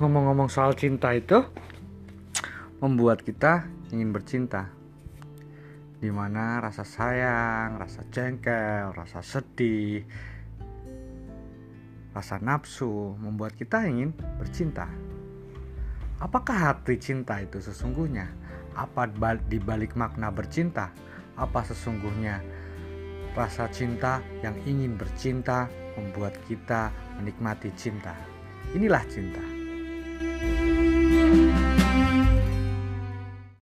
ngomong-ngomong soal cinta itu membuat kita ingin bercinta di mana rasa sayang, rasa jengkel, rasa sedih, rasa nafsu membuat kita ingin bercinta. Apakah arti cinta itu sesungguhnya? Apa di balik makna bercinta? Apa sesungguhnya rasa cinta yang ingin bercinta membuat kita menikmati cinta? Inilah cinta. Thank you.